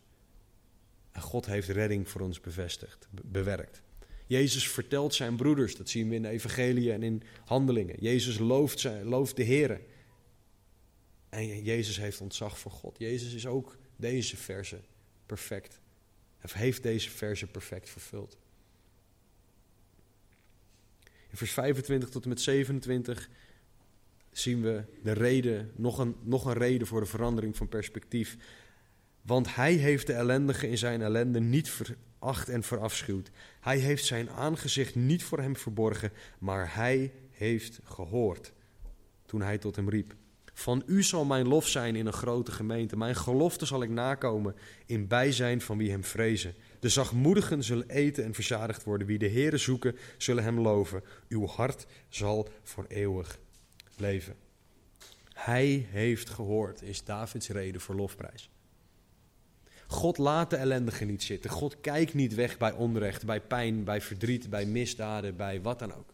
En God heeft redding voor ons bevestigd, bewerkt. Jezus vertelt zijn broeders, dat zien we in de evangelie en in handelingen. Jezus looft, zijn, looft de Heer. En Jezus heeft ontzag voor God. Jezus is ook deze verse perfect. Heeft deze verse perfect vervuld. In vers 25 tot en met 27 zien we de reden, nog een, nog een reden voor de verandering van perspectief. Want hij heeft de ellendige in zijn ellende niet veracht en verafschuwd. Hij heeft zijn aangezicht niet voor hem verborgen, maar hij heeft gehoord toen hij tot hem riep. Van u zal mijn lof zijn in een grote gemeente. Mijn gelofte zal ik nakomen in bijzijn van wie hem vrezen. De zachtmoedigen zullen eten en verzadigd worden. Wie de Heere zoeken, zullen hem loven. Uw hart zal voor eeuwig leven. Hij heeft gehoord, is Davids reden voor lofprijs. God laat de ellendige niet zitten. God kijkt niet weg bij onrecht, bij pijn, bij verdriet, bij misdaden, bij wat dan ook.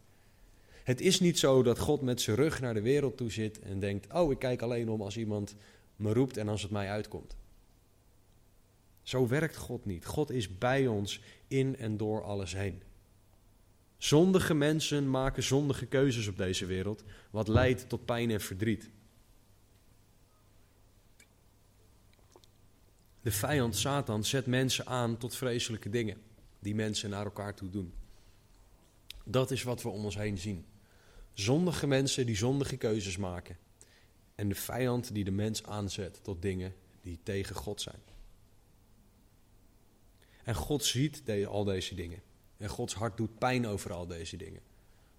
Het is niet zo dat God met zijn rug naar de wereld toe zit en denkt: Oh, ik kijk alleen om als iemand me roept en als het mij uitkomt. Zo werkt God niet. God is bij ons in en door alles heen. Zondige mensen maken zondige keuzes op deze wereld, wat leidt tot pijn en verdriet. De vijand Satan zet mensen aan tot vreselijke dingen die mensen naar elkaar toe doen. Dat is wat we om ons heen zien. Zondige mensen die zondige keuzes maken. En de vijand die de mens aanzet tot dingen die tegen God zijn. En God ziet al deze dingen. En Gods hart doet pijn over al deze dingen.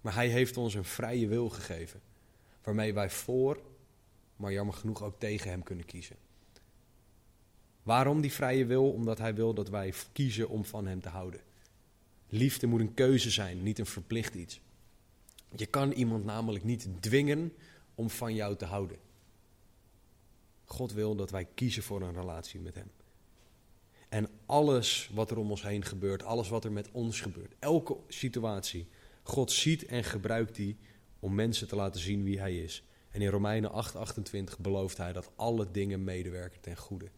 Maar Hij heeft ons een vrije wil gegeven. Waarmee wij voor, maar jammer genoeg ook tegen Hem kunnen kiezen. Waarom die vrije wil? Omdat Hij wil dat wij kiezen om van Hem te houden. Liefde moet een keuze zijn, niet een verplicht iets. Je kan iemand namelijk niet dwingen om van jou te houden. God wil dat wij kiezen voor een relatie met Hem. En alles wat er om ons heen gebeurt, alles wat er met ons gebeurt, elke situatie, God ziet en gebruikt die om mensen te laten zien wie Hij is. En in Romeinen 8:28 belooft Hij dat alle dingen medewerken ten goede.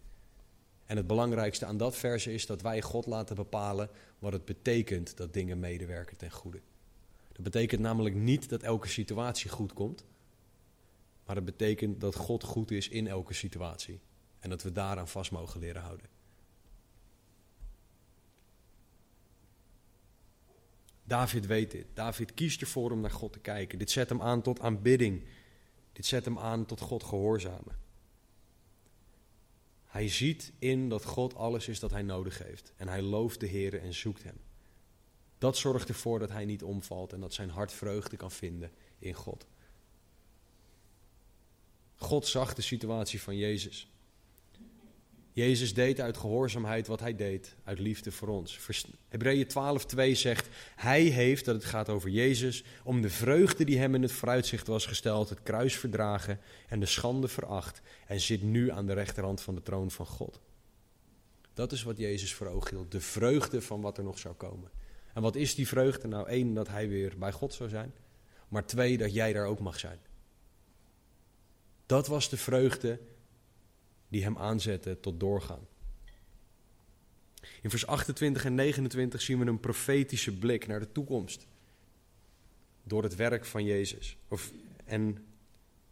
En het belangrijkste aan dat verse is dat wij God laten bepalen wat het betekent dat dingen medewerken ten goede. Dat betekent namelijk niet dat elke situatie goed komt, maar dat betekent dat God goed is in elke situatie en dat we daaraan vast mogen leren houden. David weet dit. David kiest ervoor om naar God te kijken. Dit zet hem aan tot aanbidding. Dit zet hem aan tot God gehoorzamen. Hij ziet in dat God alles is dat hij nodig heeft. En hij looft de Heer en zoekt hem. Dat zorgt ervoor dat hij niet omvalt en dat zijn hart vreugde kan vinden in God. God zag de situatie van Jezus. Jezus deed uit gehoorzaamheid wat hij deed, uit liefde voor ons. Hebreeën 12:2 zegt: Hij heeft, dat het gaat over Jezus, om de vreugde die hem in het vooruitzicht was gesteld, het kruis verdragen en de schande veracht en zit nu aan de rechterhand van de troon van God. Dat is wat Jezus voor ogen hield, de vreugde van wat er nog zou komen. En wat is die vreugde? Nou, één, dat hij weer bij God zou zijn, maar twee, dat jij daar ook mag zijn. Dat was de vreugde die hem aanzetten tot doorgaan. In vers 28 en 29 zien we een profetische blik naar de toekomst. door het werk van Jezus. Of, en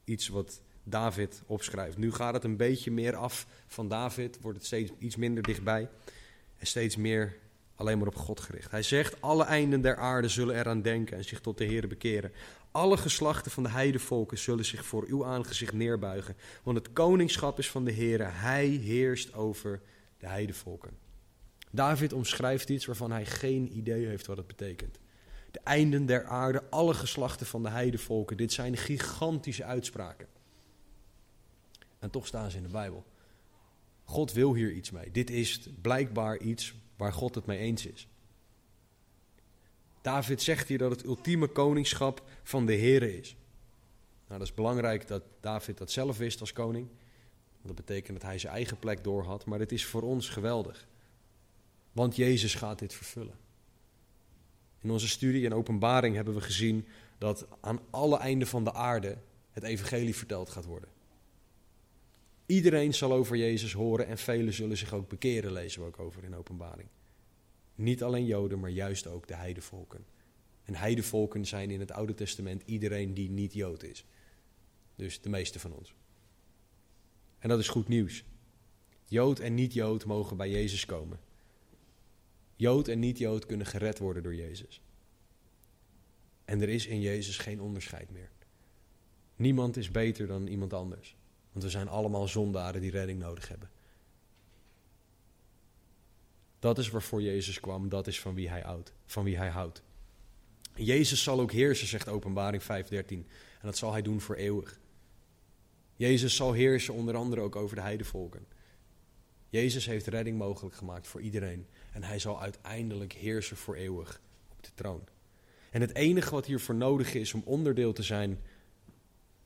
iets wat David opschrijft. Nu gaat het een beetje meer af van David, wordt het steeds iets minder dichtbij en steeds meer alleen maar op God gericht. Hij zegt: Alle einden der aarde zullen eraan denken en zich tot de Heer bekeren. Alle geslachten van de heidevolken zullen zich voor uw aangezicht neerbuigen. Want het koningschap is van de Heer. Hij heerst over de heidevolken. David omschrijft iets waarvan hij geen idee heeft wat het betekent. De einden der aarde, alle geslachten van de heidevolken. Dit zijn gigantische uitspraken. En toch staan ze in de Bijbel. God wil hier iets mee. Dit is blijkbaar iets waar God het mee eens is. David zegt hier dat het ultieme koningschap van de Heer is. Nou, dat is belangrijk dat David dat zelf wist als koning. Dat betekent dat hij zijn eigen plek door had. Maar het is voor ons geweldig. Want Jezus gaat dit vervullen. In onze studie en openbaring hebben we gezien dat aan alle einden van de aarde het evangelie verteld gaat worden. Iedereen zal over Jezus horen en velen zullen zich ook bekeren, lezen we ook over in openbaring. Niet alleen Joden, maar juist ook de heidevolken. En heidevolken zijn in het Oude Testament iedereen die niet Jood is. Dus de meeste van ons. En dat is goed nieuws. Jood en niet-Jood mogen bij Jezus komen. Jood en niet-Jood kunnen gered worden door Jezus. En er is in Jezus geen onderscheid meer. Niemand is beter dan iemand anders. Want we zijn allemaal zondaren die redding nodig hebben. Dat is waarvoor Jezus kwam, dat is van wie hij houdt. Van wie hij houdt. Jezus zal ook heersen, zegt Openbaring 5:13. En dat zal hij doen voor eeuwig. Jezus zal heersen onder andere ook over de heidevolken. Jezus heeft redding mogelijk gemaakt voor iedereen. En hij zal uiteindelijk heersen voor eeuwig op de troon. En het enige wat hiervoor nodig is om onderdeel te zijn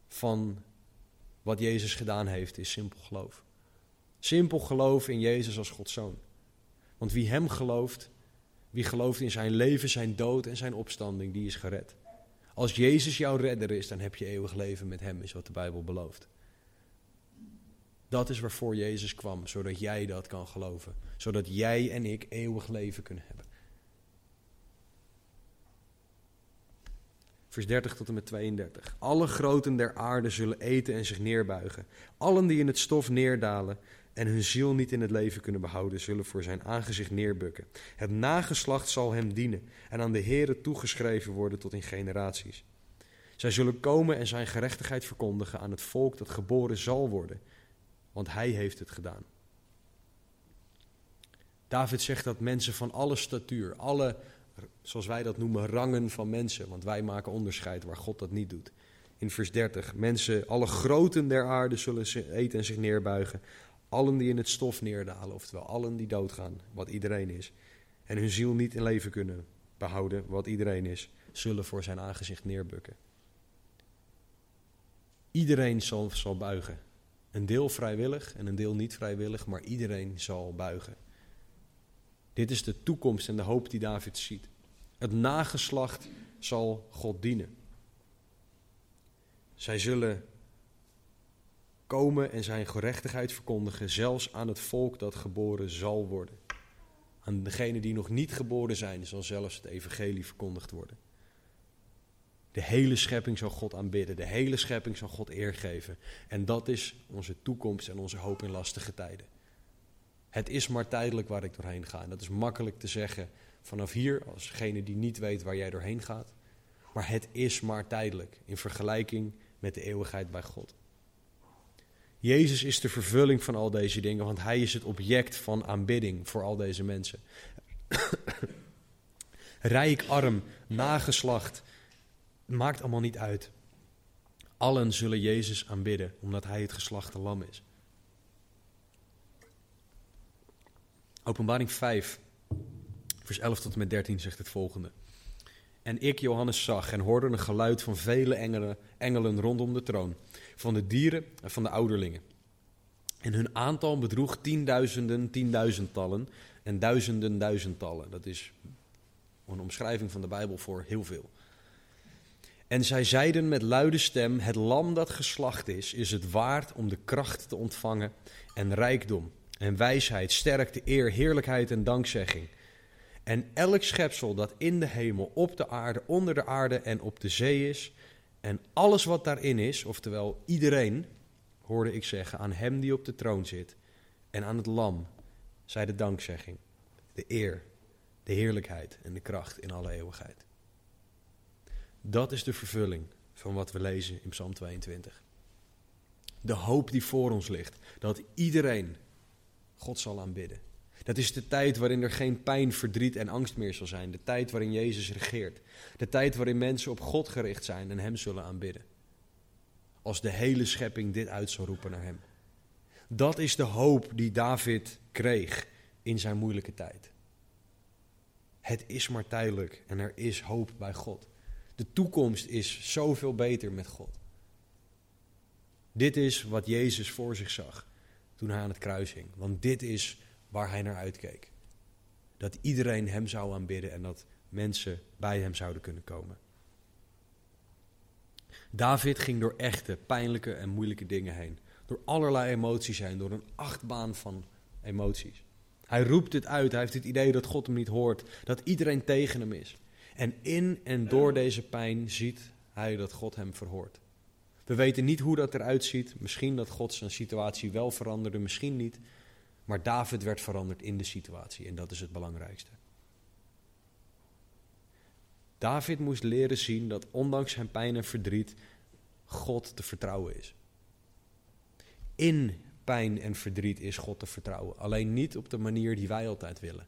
van wat Jezus gedaan heeft, is simpel geloof. Simpel geloof in Jezus als Gods zoon. Want wie hem gelooft, wie gelooft in zijn leven, zijn dood en zijn opstanding, die is gered. Als Jezus jouw redder is, dan heb je eeuwig leven met hem, is wat de Bijbel belooft. Dat is waarvoor Jezus kwam, zodat jij dat kan geloven. Zodat jij en ik eeuwig leven kunnen hebben. Vers 30 tot en met 32. Alle groten der aarde zullen eten en zich neerbuigen. Allen die in het stof neerdalen en hun ziel niet in het leven kunnen behouden, zullen voor zijn aangezicht neerbukken. Het nageslacht zal hem dienen en aan de Here toegeschreven worden tot in generaties. Zij zullen komen en zijn gerechtigheid verkondigen aan het volk dat geboren zal worden, want hij heeft het gedaan. David zegt dat mensen van alle statuur, alle zoals wij dat noemen, rangen van mensen. Want wij maken onderscheid waar God dat niet doet. In vers 30, mensen, alle groten der aarde zullen eten en zich neerbuigen. Allen die in het stof neerdalen, oftewel allen die doodgaan, wat iedereen is. En hun ziel niet in leven kunnen behouden, wat iedereen is, zullen voor zijn aangezicht neerbukken. Iedereen zal, zal buigen. Een deel vrijwillig en een deel niet vrijwillig, maar iedereen zal buigen. Dit is de toekomst en de hoop die David ziet. Het nageslacht zal God dienen. Zij zullen komen en zijn gerechtigheid verkondigen, zelfs aan het volk dat geboren zal worden. Aan degenen die nog niet geboren zijn, zal zelfs het evangelie verkondigd worden. De hele schepping zal God aanbidden, de hele schepping zal God eer geven. En dat is onze toekomst en onze hoop in lastige tijden. Het is maar tijdelijk waar ik doorheen ga. En dat is makkelijk te zeggen vanaf hier, als die niet weet waar jij doorheen gaat. Maar het is maar tijdelijk in vergelijking met de eeuwigheid bij God. Jezus is de vervulling van al deze dingen, want Hij is het object van aanbidding voor al deze mensen. Rijk, arm, nageslacht, maakt allemaal niet uit. Allen zullen Jezus aanbidden, omdat Hij het geslachte lam is. Openbaring 5, vers 11 tot en met 13 zegt het volgende. En ik, Johannes, zag en hoorde een geluid van vele engelen, engelen rondom de troon, van de dieren en van de ouderlingen. En hun aantal bedroeg tienduizenden, tienduizendtallen en duizenden, duizendtallen. Dat is een omschrijving van de Bijbel voor heel veel. En zij zeiden met luide stem: Het lam dat geslacht is, is het waard om de kracht te ontvangen en rijkdom en wijsheid, sterkte, eer, heerlijkheid en dankzegging. En elk schepsel dat in de hemel, op de aarde, onder de aarde en op de zee is, en alles wat daarin is, oftewel iedereen, hoorde ik zeggen, aan hem die op de troon zit en aan het lam, zij de dankzegging, de eer, de heerlijkheid en de kracht in alle eeuwigheid. Dat is de vervulling van wat we lezen in Psalm 22. De hoop die voor ons ligt, dat iedereen God zal aanbidden. Dat is de tijd waarin er geen pijn, verdriet en angst meer zal zijn. De tijd waarin Jezus regeert. De tijd waarin mensen op God gericht zijn en Hem zullen aanbidden. Als de hele schepping dit uit zal roepen naar Hem. Dat is de hoop die David kreeg in zijn moeilijke tijd. Het is maar tijdelijk en er is hoop bij God. De toekomst is zoveel beter met God. Dit is wat Jezus voor zich zag toen hij aan het kruis hing. Want dit is waar hij naar uitkeek. Dat iedereen hem zou aanbidden en dat mensen bij hem zouden kunnen komen. David ging door echte, pijnlijke en moeilijke dingen heen. Door allerlei emoties heen, door een achtbaan van emoties. Hij roept het uit, hij heeft het idee dat God hem niet hoort, dat iedereen tegen hem is. En in en door deze pijn ziet hij dat God hem verhoort. We weten niet hoe dat eruit ziet. Misschien dat God zijn situatie wel veranderde, misschien niet. Maar David werd veranderd in de situatie en dat is het belangrijkste. David moest leren zien dat ondanks zijn pijn en verdriet God te vertrouwen is. In pijn en verdriet is God te vertrouwen. Alleen niet op de manier die wij altijd willen.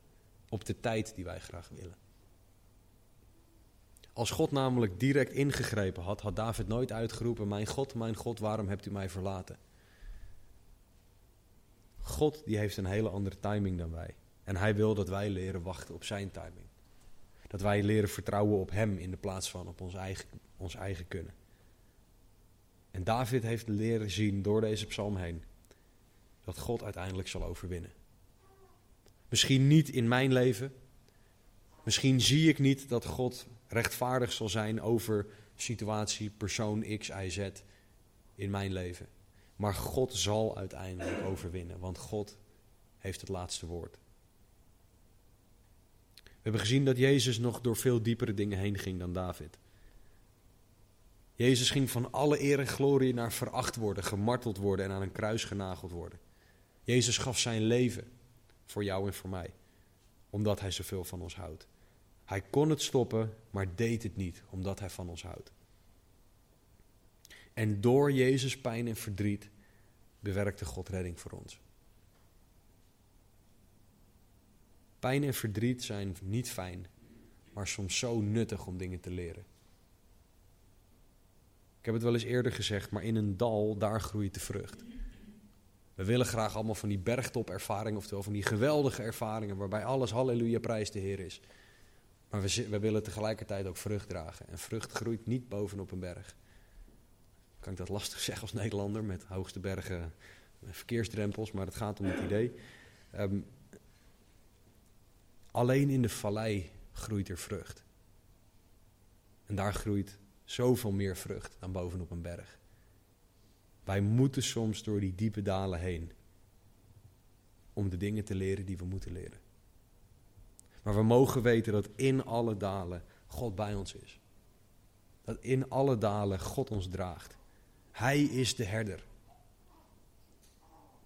Op de tijd die wij graag willen. Als God namelijk direct ingegrepen had, had David nooit uitgeroepen: Mijn God, mijn God, waarom hebt u mij verlaten? God die heeft een hele andere timing dan wij. En hij wil dat wij leren wachten op zijn timing. Dat wij leren vertrouwen op hem in de plaats van op ons eigen, ons eigen kunnen. En David heeft leren zien door deze psalm heen dat God uiteindelijk zal overwinnen. Misschien niet in mijn leven. Misschien zie ik niet dat God rechtvaardig zal zijn over situatie, persoon X, Y, Z in mijn leven. Maar God zal uiteindelijk overwinnen, want God heeft het laatste woord. We hebben gezien dat Jezus nog door veel diepere dingen heen ging dan David. Jezus ging van alle eer en glorie naar veracht worden, gemarteld worden en aan een kruis genageld worden. Jezus gaf zijn leven voor jou en voor mij, omdat hij zoveel van ons houdt. Hij kon het stoppen, maar deed het niet, omdat hij van ons houdt. En door Jezus pijn en verdriet bewerkte God redding voor ons. Pijn en verdriet zijn niet fijn, maar soms zo nuttig om dingen te leren. Ik heb het wel eens eerder gezegd, maar in een dal, daar groeit de vrucht. We willen graag allemaal van die bergtop-ervaringen, oftewel van die geweldige ervaringen waarbij alles halleluja prijs de Heer is. Maar we, we willen tegelijkertijd ook vrucht dragen. En vrucht groeit niet bovenop een berg. Kan ik dat lastig zeggen als Nederlander met hoogste bergen, verkeersdrempels, maar het gaat om het idee. Um, alleen in de vallei groeit er vrucht. En daar groeit zoveel meer vrucht dan bovenop een berg. Wij moeten soms door die diepe dalen heen om de dingen te leren die we moeten leren. Maar we mogen weten dat in alle dalen God bij ons is. Dat in alle dalen God ons draagt. Hij is de herder.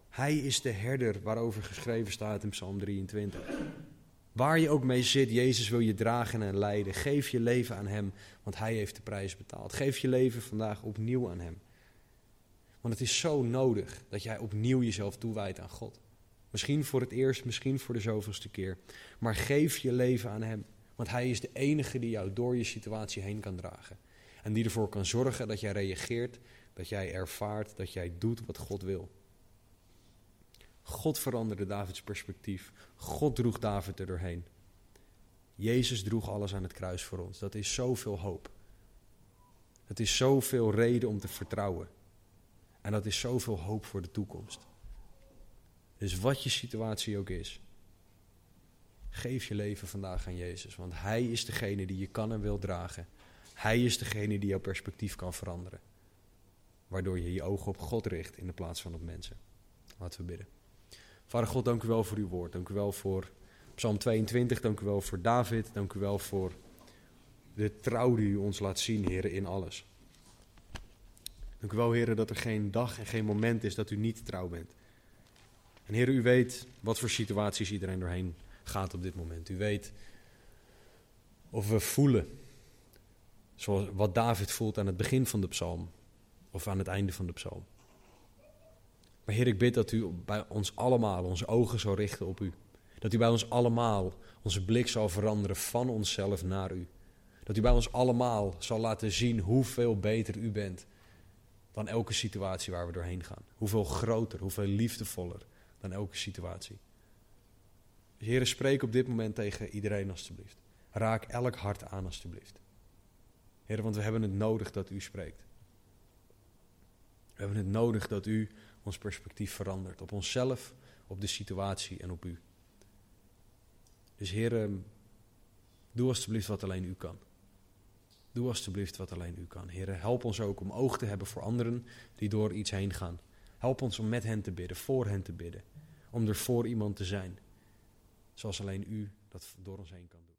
Hij is de herder waarover geschreven staat in Psalm 23. Waar je ook mee zit, Jezus wil je dragen en leiden. Geef je leven aan Hem, want Hij heeft de prijs betaald. Geef je leven vandaag opnieuw aan Hem. Want het is zo nodig dat jij opnieuw jezelf toewijdt aan God. Misschien voor het eerst, misschien voor de zoveelste keer. Maar geef je leven aan Hem. Want Hij is de enige die jou door je situatie heen kan dragen. En die ervoor kan zorgen dat jij reageert, dat jij ervaart, dat jij doet wat God wil. God veranderde Davids perspectief. God droeg David er doorheen. Jezus droeg alles aan het kruis voor ons. Dat is zoveel hoop. Het is zoveel reden om te vertrouwen. En dat is zoveel hoop voor de toekomst. Dus wat je situatie ook is, geef je leven vandaag aan Jezus. Want Hij is degene die je kan en wil dragen. Hij is degene die jouw perspectief kan veranderen. Waardoor je je ogen op God richt in de plaats van op mensen. Laten we bidden. Vader God, dank u wel voor uw woord. Dank u wel voor Psalm 22, dank u wel voor David. Dank u wel voor de trouw die u ons laat zien, heren, in alles. Dank u wel, heren, dat er geen dag en geen moment is dat u niet trouw bent. En heren, u weet wat voor situaties iedereen doorheen gaat op dit moment. U weet of we voelen zoals wat David voelt aan het begin van de psalm of aan het einde van de psalm. Maar Heer, ik bid dat u bij ons allemaal onze ogen zou richten op u. Dat u bij ons allemaal onze blik zal veranderen van onszelf naar u. Dat u bij ons allemaal zal laten zien hoeveel beter u bent dan elke situatie waar we doorheen gaan. Hoeveel groter, hoeveel liefdevoller dan elke situatie. Dus spreek op dit moment tegen iedereen alstublieft. Raak elk hart aan alstublieft. Heer, want we hebben het nodig dat u spreekt. We hebben het nodig dat u ons perspectief verandert. Op onszelf, op de situatie en op u. Dus Heer, doe alstublieft wat alleen u kan. Doe alstublieft wat alleen u kan. Heer, help ons ook om oog te hebben voor anderen die door iets heen gaan. Help ons om met hen te bidden, voor hen te bidden. Om er voor iemand te zijn. Zoals alleen u dat door ons heen kan doen.